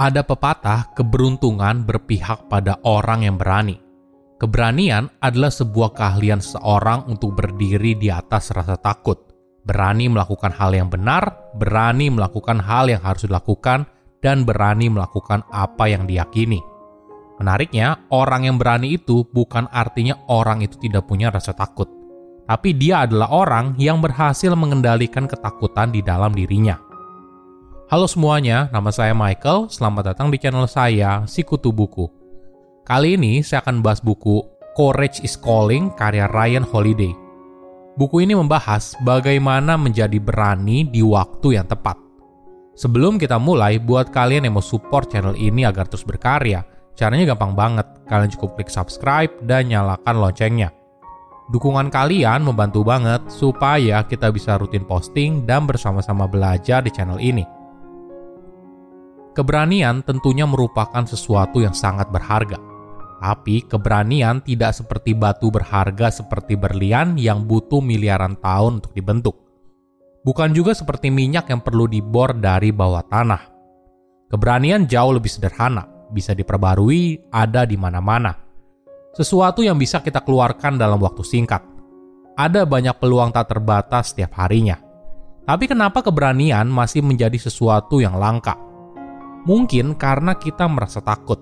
Ada pepatah keberuntungan berpihak pada orang yang berani. Keberanian adalah sebuah keahlian seorang untuk berdiri di atas rasa takut, berani melakukan hal yang benar, berani melakukan hal yang harus dilakukan, dan berani melakukan apa yang diyakini. Menariknya, orang yang berani itu bukan artinya orang itu tidak punya rasa takut, tapi dia adalah orang yang berhasil mengendalikan ketakutan di dalam dirinya. Halo semuanya, nama saya Michael. Selamat datang di channel saya, Sikutu Buku. Kali ini saya akan bahas buku Courage is Calling karya Ryan Holiday. Buku ini membahas bagaimana menjadi berani di waktu yang tepat. Sebelum kita mulai, buat kalian yang mau support channel ini agar terus berkarya, caranya gampang banget. Kalian cukup klik subscribe dan nyalakan loncengnya. Dukungan kalian membantu banget supaya kita bisa rutin posting dan bersama-sama belajar di channel ini. Keberanian tentunya merupakan sesuatu yang sangat berharga. Tapi keberanian tidak seperti batu berharga seperti berlian yang butuh miliaran tahun untuk dibentuk. Bukan juga seperti minyak yang perlu dibor dari bawah tanah. Keberanian jauh lebih sederhana, bisa diperbarui, ada di mana-mana. Sesuatu yang bisa kita keluarkan dalam waktu singkat. Ada banyak peluang tak terbatas setiap harinya. Tapi kenapa keberanian masih menjadi sesuatu yang langka? Mungkin karena kita merasa takut.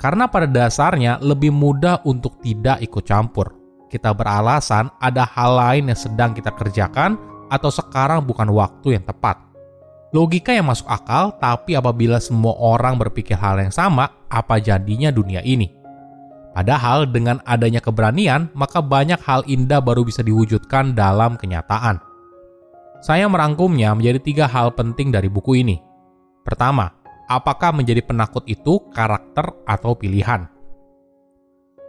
Karena pada dasarnya lebih mudah untuk tidak ikut campur. Kita beralasan ada hal lain yang sedang kita kerjakan atau sekarang bukan waktu yang tepat. Logika yang masuk akal, tapi apabila semua orang berpikir hal yang sama, apa jadinya dunia ini? Padahal dengan adanya keberanian, maka banyak hal indah baru bisa diwujudkan dalam kenyataan. Saya merangkumnya menjadi tiga hal penting dari buku ini. Pertama, apakah menjadi penakut itu karakter atau pilihan.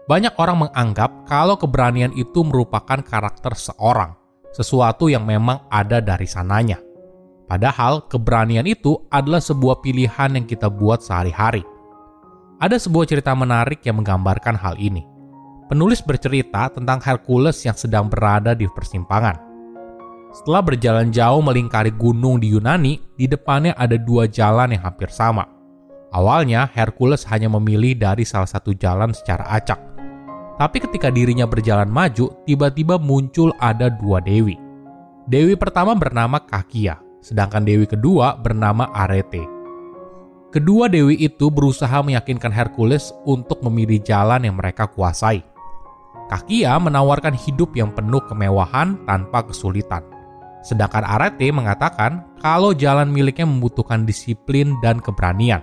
Banyak orang menganggap kalau keberanian itu merupakan karakter seorang, sesuatu yang memang ada dari sananya. Padahal keberanian itu adalah sebuah pilihan yang kita buat sehari-hari. Ada sebuah cerita menarik yang menggambarkan hal ini. Penulis bercerita tentang Hercules yang sedang berada di persimpangan setelah berjalan jauh melingkari gunung di Yunani, di depannya ada dua jalan yang hampir sama. Awalnya, Hercules hanya memilih dari salah satu jalan secara acak. Tapi ketika dirinya berjalan maju, tiba-tiba muncul ada dua dewi. Dewi pertama bernama Kakia, sedangkan dewi kedua bernama Arete. Kedua dewi itu berusaha meyakinkan Hercules untuk memilih jalan yang mereka kuasai. Kakia menawarkan hidup yang penuh kemewahan tanpa kesulitan. Sedangkan Arete mengatakan kalau jalan miliknya membutuhkan disiplin dan keberanian.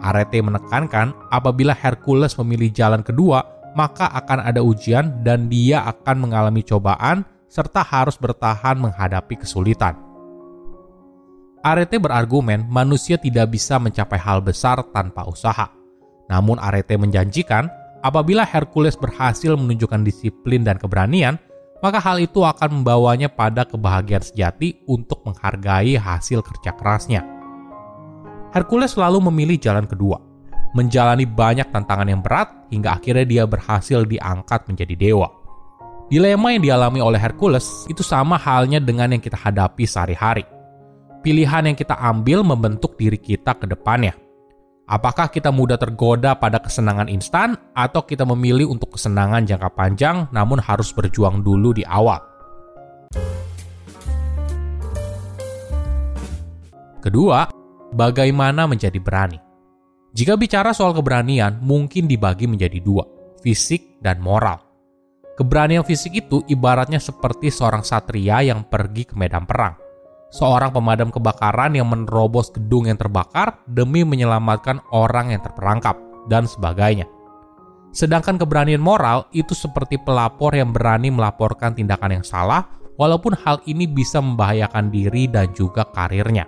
Arete menekankan apabila Hercules memilih jalan kedua, maka akan ada ujian dan dia akan mengalami cobaan serta harus bertahan menghadapi kesulitan. Arete berargumen manusia tidak bisa mencapai hal besar tanpa usaha. Namun Arete menjanjikan apabila Hercules berhasil menunjukkan disiplin dan keberanian, maka hal itu akan membawanya pada kebahagiaan sejati untuk menghargai hasil kerja kerasnya. Hercules selalu memilih jalan kedua, menjalani banyak tantangan yang berat hingga akhirnya dia berhasil diangkat menjadi dewa. Dilema yang dialami oleh Hercules itu sama halnya dengan yang kita hadapi sehari-hari. Pilihan yang kita ambil membentuk diri kita ke depannya – Apakah kita mudah tergoda pada kesenangan instan atau kita memilih untuk kesenangan jangka panjang namun harus berjuang dulu di awal? Kedua, bagaimana menjadi berani? Jika bicara soal keberanian, mungkin dibagi menjadi dua, fisik dan moral. Keberanian fisik itu ibaratnya seperti seorang satria yang pergi ke medan perang. Seorang pemadam kebakaran yang menerobos gedung yang terbakar demi menyelamatkan orang yang terperangkap, dan sebagainya. Sedangkan keberanian moral itu seperti pelapor yang berani melaporkan tindakan yang salah, walaupun hal ini bisa membahayakan diri dan juga karirnya.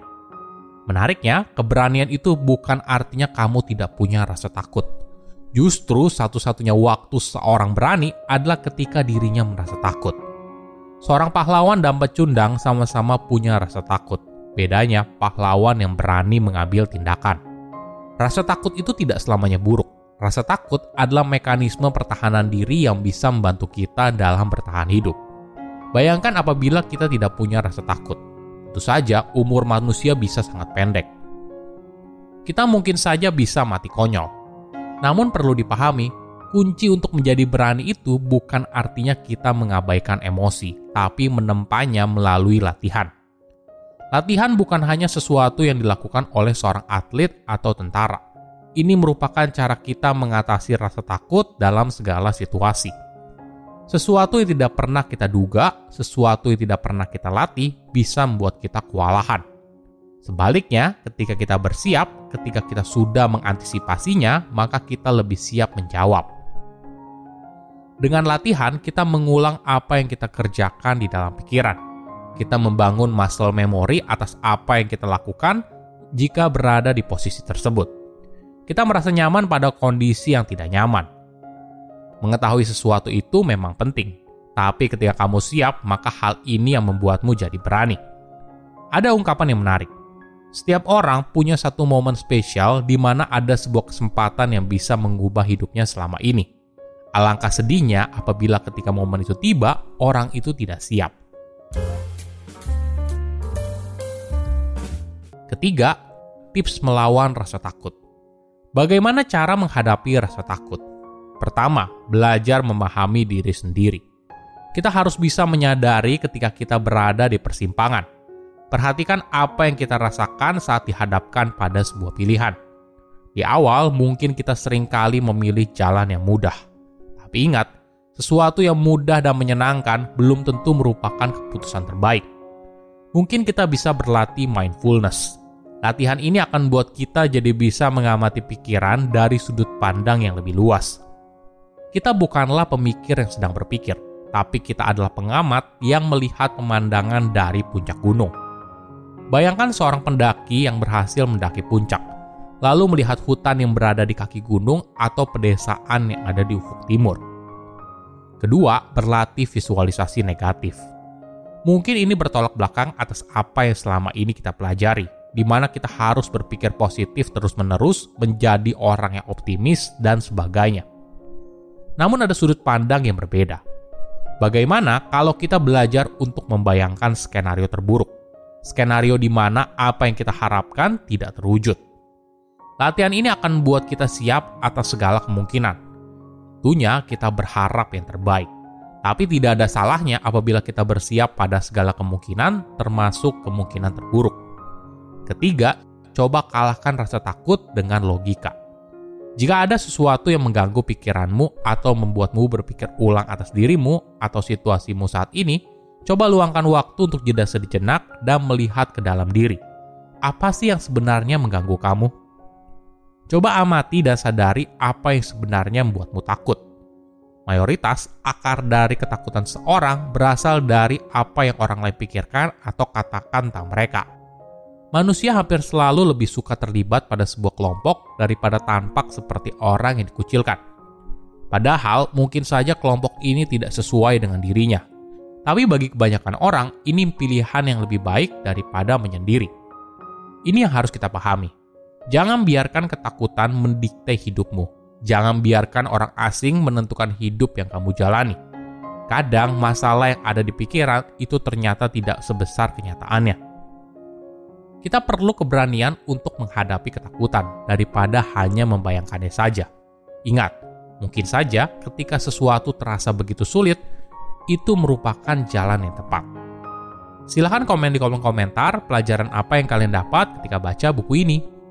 Menariknya, keberanian itu bukan artinya kamu tidak punya rasa takut. Justru satu-satunya waktu seorang berani adalah ketika dirinya merasa takut. Seorang pahlawan dan pecundang sama-sama punya rasa takut. Bedanya, pahlawan yang berani mengambil tindakan. Rasa takut itu tidak selamanya buruk. Rasa takut adalah mekanisme pertahanan diri yang bisa membantu kita dalam bertahan hidup. Bayangkan apabila kita tidak punya rasa takut tentu saja umur manusia bisa sangat pendek. Kita mungkin saja bisa mati konyol. Namun perlu dipahami, kunci untuk menjadi berani itu bukan artinya kita mengabaikan emosi, tapi menempanya melalui latihan. Latihan bukan hanya sesuatu yang dilakukan oleh seorang atlet atau tentara. Ini merupakan cara kita mengatasi rasa takut dalam segala situasi. Sesuatu yang tidak pernah kita duga, sesuatu yang tidak pernah kita latih, bisa membuat kita kewalahan. Sebaliknya, ketika kita bersiap, ketika kita sudah mengantisipasinya, maka kita lebih siap menjawab. Dengan latihan, kita mengulang apa yang kita kerjakan di dalam pikiran. Kita membangun muscle memory atas apa yang kita lakukan jika berada di posisi tersebut. Kita merasa nyaman pada kondisi yang tidak nyaman Mengetahui sesuatu itu memang penting, tapi ketika kamu siap, maka hal ini yang membuatmu jadi berani. Ada ungkapan yang menarik. Setiap orang punya satu momen spesial di mana ada sebuah kesempatan yang bisa mengubah hidupnya selama ini. Alangkah sedihnya apabila ketika momen itu tiba, orang itu tidak siap. Ketiga, tips melawan rasa takut. Bagaimana cara menghadapi rasa takut? Pertama, belajar memahami diri sendiri. Kita harus bisa menyadari ketika kita berada di persimpangan. Perhatikan apa yang kita rasakan saat dihadapkan pada sebuah pilihan. Di awal, mungkin kita sering kali memilih jalan yang mudah. Tapi ingat, sesuatu yang mudah dan menyenangkan belum tentu merupakan keputusan terbaik. Mungkin kita bisa berlatih mindfulness. Latihan ini akan buat kita jadi bisa mengamati pikiran dari sudut pandang yang lebih luas kita bukanlah pemikir yang sedang berpikir, tapi kita adalah pengamat yang melihat pemandangan dari puncak gunung. Bayangkan seorang pendaki yang berhasil mendaki puncak, lalu melihat hutan yang berada di kaki gunung atau pedesaan yang ada di ufuk timur. Kedua, berlatih visualisasi negatif. Mungkin ini bertolak belakang atas apa yang selama ini kita pelajari, di mana kita harus berpikir positif terus-menerus, menjadi orang yang optimis, dan sebagainya. Namun ada sudut pandang yang berbeda. Bagaimana kalau kita belajar untuk membayangkan skenario terburuk? Skenario di mana apa yang kita harapkan tidak terwujud. Latihan ini akan membuat kita siap atas segala kemungkinan. Tentunya kita berharap yang terbaik. Tapi tidak ada salahnya apabila kita bersiap pada segala kemungkinan termasuk kemungkinan terburuk. Ketiga, coba kalahkan rasa takut dengan logika. Jika ada sesuatu yang mengganggu pikiranmu atau membuatmu berpikir ulang atas dirimu atau situasimu saat ini, coba luangkan waktu untuk jeda sejenak dan melihat ke dalam diri. Apa sih yang sebenarnya mengganggu kamu? Coba amati dan sadari apa yang sebenarnya membuatmu takut. Mayoritas akar dari ketakutan seorang berasal dari apa yang orang lain pikirkan atau katakan tentang mereka manusia hampir selalu lebih suka terlibat pada sebuah kelompok daripada tampak seperti orang yang dikucilkan. Padahal mungkin saja kelompok ini tidak sesuai dengan dirinya. Tapi bagi kebanyakan orang, ini pilihan yang lebih baik daripada menyendiri. Ini yang harus kita pahami. Jangan biarkan ketakutan mendikte hidupmu. Jangan biarkan orang asing menentukan hidup yang kamu jalani. Kadang masalah yang ada di pikiran itu ternyata tidak sebesar kenyataannya kita perlu keberanian untuk menghadapi ketakutan daripada hanya membayangkannya saja. Ingat, mungkin saja ketika sesuatu terasa begitu sulit, itu merupakan jalan yang tepat. Silahkan komen di kolom komentar pelajaran apa yang kalian dapat ketika baca buku ini.